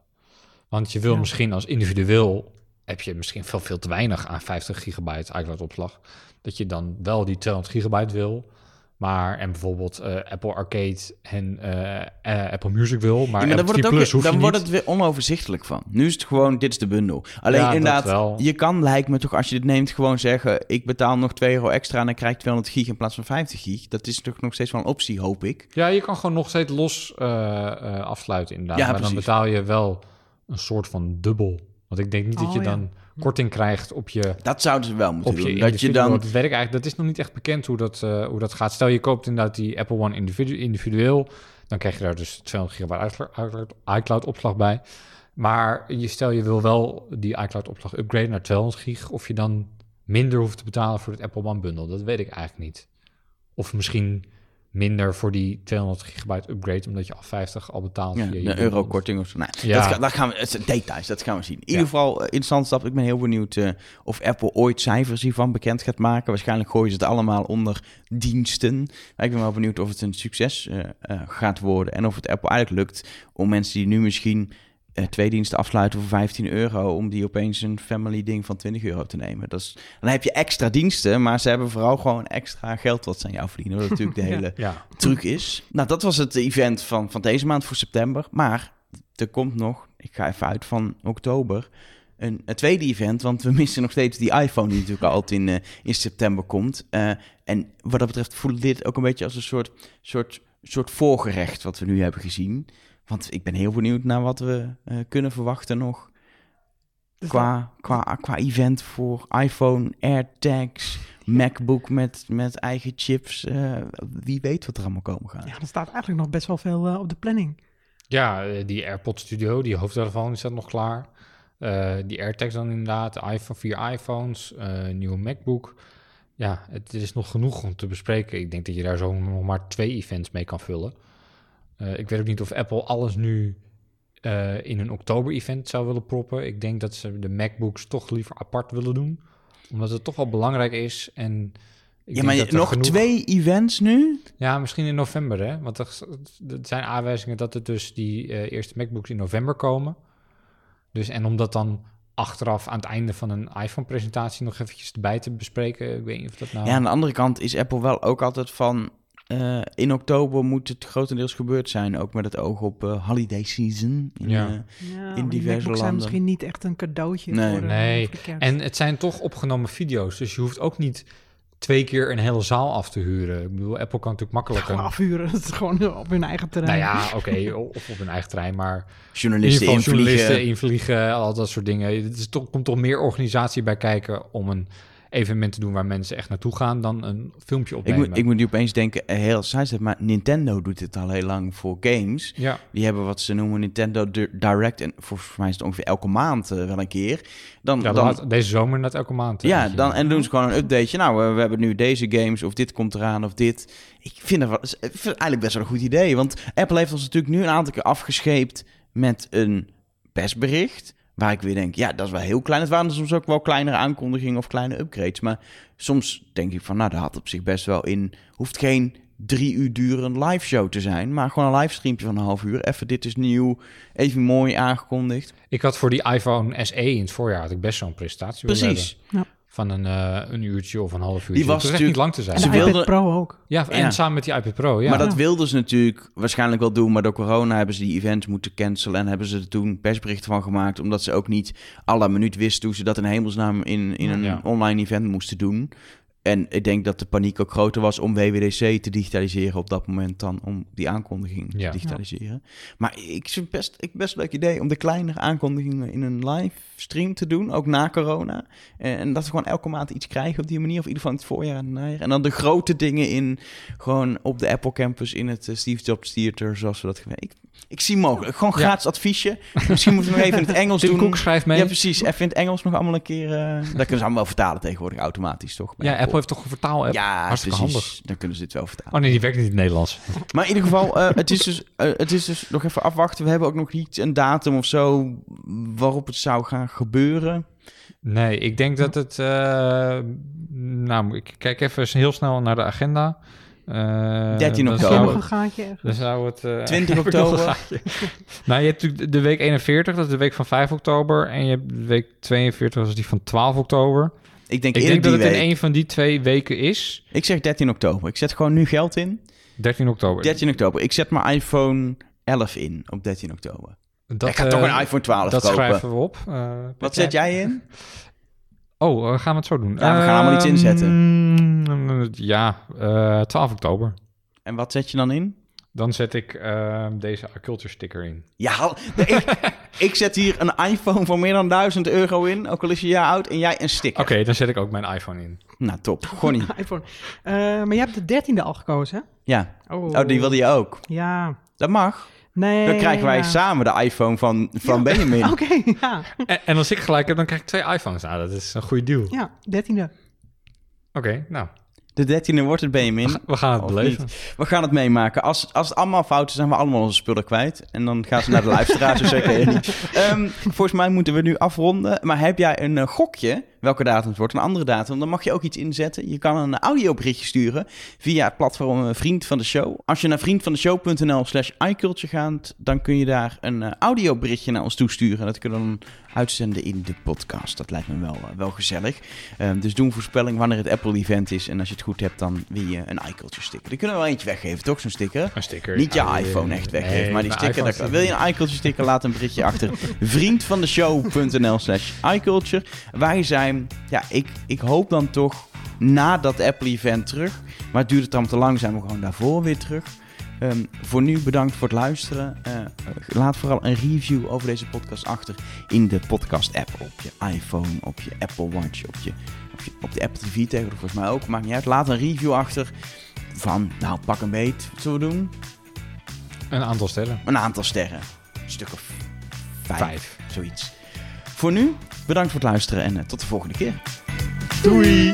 Want je wil Ja. misschien als individueel heb je misschien veel, veel te weinig aan 50 gigabyte iCloud opslag. Dat je dan wel die 200 gigabyte wil. Maar en bijvoorbeeld eh, Apple Arcade en eh, eh, Apple Music wil. Maar, Ja, maar dan wordt, het, ook, dan wordt het weer onoverzichtelijk van. Nu is het gewoon, dit is de bundel. Alleen Ja, inderdaad, je kan lijkt me toch als je dit neemt gewoon zeggen... ik betaal nog 2 euro extra en dan krijg ik 200 gig in plaats van 50 gig. Dat is toch nog steeds wel een optie, hoop ik. Ja, je kan gewoon nog steeds los afsluiten inderdaad. Ja, maar dan betaal je wel een soort van dubbel. Want ik denk niet dat Oh, je ja. dan korting krijgt op je Dat zouden ze wel moeten op je doen. Dat je dan... Dat weet ik eigenlijk. Dat is nog niet echt bekend hoe dat, eh, hoe dat gaat. Stel je koopt inderdaad die Apple One individu individueel, dan krijg je daar dus 200 gigabyte iCloud- iCloud opslag bij. Maar je stel je wil wel die iCloud opslag upgraden naar 200 gig, of je dan minder hoeft te betalen voor het Apple One bundle. Dat weet ik eigenlijk niet. Of misschien minder voor die 200 gigabyte upgrade, omdat je al 50 al betaalt. Ja, via je een euro korting of zo. Nou, Ja. dat, ga- dat gaan we, het zijn details, dat gaan we zien. In ieder Ja. geval, eh, interessant stap. Ik ben heel benieuwd eh, of Apple ooit cijfers hiervan bekend gaat maken. Waarschijnlijk gooien ze het allemaal onder diensten. Maar ik ben wel benieuwd of het een succes eh, gaat worden. En of het Apple eigenlijk lukt om mensen die nu misschien twee diensten afsluiten voor 15 euro... om die opeens een family ding van 20 euro te nemen. Dat is, dan heb je extra diensten, maar ze hebben vooral gewoon extra geld wat ze aan jou verdienen. Wat natuurlijk de hele Ja, truc is. Nou, dat was het event van, van deze maand voor september. Maar er komt nog, ik ga even uit van oktober, een, een tweede event. Want we missen nog steeds die iPhone die natuurlijk altijd in, eh, in september komt. Eh, en wat dat betreft voelt dit ook een beetje als een soort, soort, soort voorgerecht wat we nu hebben gezien. Want ik ben heel benieuwd naar wat we eh, kunnen verwachten nog. Dus Qua, qua, qua event voor iPhone, AirTags, MacBook met, met eigen chips. eh, wie weet wat er allemaal komen gaat. Ja, er staat eigenlijk nog best wel veel eh, op de planning. Ja, die AirPod Studio, die hoofdtelefoon is dat nog klaar. Eh, die AirTags dan inderdaad, de iPhone, vier iPhones, eh, nieuwe MacBook. Ja, het is nog genoeg om te bespreken. Ik denk dat je daar zo nog maar twee events mee kan vullen. Eh, ik weet ook niet of Apple alles nu eh, in een oktober-event zou willen proppen. Ik denk dat ze de MacBooks toch liever apart willen doen. Omdat het toch wel belangrijk is. En ik ja, denk maar dat er nog genoeg- twee events nu? ja, misschien in november, hè? Want er, er zijn aanwijzingen dat er dus die eh, eerste MacBooks in november komen. Dus en om dat dan achteraf aan het einde van een iPhone-presentatie nog eventjes erbij te bespreken, ik weet niet of dat nou... Ja, aan de andere kant is Apple wel ook altijd van... eh, in oktober moet het grotendeels gebeurd zijn. Ook met het oog op eh, holiday season. In, Ja. eh, Ja, In die diverse MacBooks zijn landen. misschien niet echt een cadeautje Nee. voor, de, Nee, voor de kerst. En het zijn toch opgenomen video's, dus je hoeft ook niet twee keer een hele zaal af te huren. Ik bedoel, Apple kan natuurlijk makkelijk Gewoon een... afhuren, dat is gewoon op hun eigen terrein. Nou ja, oké, of op hun eigen terrein, maar in ieder journalisten journalisten invliegen. invliegen, al dat soort dingen. Het is toch, komt toch meer organisatie bij kijken om een evenement te doen waar mensen echt naartoe gaan dan een filmpje Ik opnemen. moet, ik moet nu opeens denken, eh, heel zijstep, maar Nintendo doet dit al heel lang voor games. ja, Die hebben wat ze noemen Nintendo Di- Direct. En volgens mij is het ongeveer elke maand eh, wel een keer. Dan, ja dan, dan, deze zomer net elke maand. eh, ja, dan, en doen ze gewoon een updateje. Nou, we hebben nu deze games of dit komt eraan of dit. Ik vind, het wel, ik vind het eigenlijk best wel een goed idee. Want Apple heeft ons natuurlijk nu een aantal keer afgescheept met een persbericht. Waar ik weer denk, ja, dat is wel heel klein. Het waren soms ook wel kleinere aankondigingen of kleine upgrades. Maar soms denk ik van, nou, dat had op zich best wel in... Hoeft geen drie uur durende live show te zijn. Maar gewoon een livestreampje van een half uur. Even, dit is nieuw. Even mooi aangekondigd. Ik had voor die iPhone SE in het voorjaar had ik best zo'n presentatie Precies. hebben. Van een, eh, een uurtje of een half uurtje. Die was natuurlijk- niet lang te zijn. En Ze wilden- Pro ook. Ja, en Ja. samen met die iPad Pro, ja. Maar dat Ja. wilden ze natuurlijk waarschijnlijk wel doen, maar door corona hebben ze die events moeten cancelen en hebben ze er toen persberichten van gemaakt, omdat ze ook niet la minuut wisten hoe ze dat in hemelsnaam in, in een Ja. online event moesten doen. En ik denk dat de paniek ook groter was om WWDC te digitaliseren op dat moment dan om die aankondiging Ja. te digitaliseren. Maar ik vind best, ik best een leuk idee om de kleinere aankondigingen in een livestream te doen, ook na corona. En, en dat we gewoon elke maand iets krijgen op die manier, of in ieder geval in het voorjaar en het najaar. En dan de grote dingen in, gewoon op de Apple Campus in het eh, Steve Jobs Theater, zoals we dat gewend. Ik, ik zie mogelijk. Gewoon Ja. gratis adviesje. Misschien moeten we nog even in het Engels Tim doen. Cook schrijft mee. Ja, Ja, precies. Even in het Engels nog allemaal een keer. eh dat kunnen ze allemaal vertalen tegenwoordig automatisch, toch? Bij Apple heeft toch een vertaal-app? Ja, Hartstikke precies. handig. Dan kunnen ze dit wel vertalen. Oh nee, die werkt niet in het Nederlands. Maar in ieder geval, eh, het, is dus, eh, het is dus nog even afwachten. We hebben ook nog niet een datum of zo waarop het zou gaan gebeuren. Nee, ik denk dat het... eh, nou, ik kijk even heel snel naar de agenda. Eh, 13 dan Is oktober. er zou? Dan zou het... eh, 20 heb ik nog een oktober. nou, je hebt natuurlijk de week 41, dat is de week van 5 oktober. En je hebt de week 42, dat is die van 12 oktober. Ik denk Ik eerder denk dat het in een van die twee weken is. Ik zeg 13 oktober. Ik zet gewoon nu geld in. 13 oktober. 13 oktober. Ik zet mijn iPhone 11 in op 13 oktober. Dat, ik ga eh, toch een iPhone 12 Dat kopen. schrijven we op. Eh, Wat zet jij in? Oh, eh, gaan we het zo doen? Ja, we gaan allemaal iets Ehm, inzetten. Ja, eh 12 oktober. En wat zet je dan in? Dan zet ik ehm, deze Culture sticker in. Ja, nee, ik, ik zet hier een iPhone van meer dan 1000 euro in, ook al is je jaar oud, en jij een sticker. Oké, dan zet ik ook mijn iPhone in. Nou, top. Gewoon niet. iPhone. Eh, maar je hebt de dertiende al gekozen, hè? Ja. Oh, Oh, die wilde je ook. Ja. Dat mag. Nee. Dan krijgen wij ja. samen de iPhone van, van Ja. Benjamin. Oké, ja. En, en als ik gelijk heb, dan krijg ik twee iPhones. Nou, dat is een goede deal. Oké, Ja, dertiende. nou, De 13e wordt het Benjamin. we gaan het beleven. We gaan het meemaken. Als, als het allemaal fout is, zijn we allemaal onze spullen kwijt. En dan gaan ze naar de luisteraars. dus zeker niet. Ehm, volgens mij moeten we nu afronden. Maar heb jij een eh, gokje welke datum het wordt, een andere datum, dan mag je ook iets inzetten. Je kan een audioberichtje sturen via het platform eh, Vriend van de Show. Als je naar vriendvandeshow.nl slash iCulture gaat, dan kun je daar een eh, audioberichtje naar ons toesturen. Dat kunnen we dan uitzenden in de podcast. Dat lijkt me wel, eh, wel gezellig. Ehm, dus doe een voorspelling wanneer het Apple-event is. En als je het goed hebt, dan win je een iCulture sticker. Die kunnen we wel eentje weggeven, toch? Zo'n sticker? Een sticker. Niet je Ah, iPhone echt weggeven, nee, maar die sticker. wil je een iCulture sticker, laat een berichtje achter. Vriendvandeshow.nl slash iCulture. Wij zijn, ja, ik, ik hoop dan toch na dat Apple-event terug. Maar het duurt het dan te lang, zijn we gewoon daarvoor weer terug. Ehm, voor nu bedankt voor het luisteren. Eh, laat vooral een review over deze podcast achter in de podcast-app. Op je iPhone, op je Apple Watch, op, je, op, je, op de Apple TV tegenwoordig volgens mij ook. Maakt niet uit. Laat een review achter van, nou pak een beet. Wat zullen we doen? Een aantal sterren. Een aantal sterren. Een stuk of vijf. Vijf. Zoiets. Voor nu, Bedankt voor het luisteren en eh, tot de volgende keer. Doei.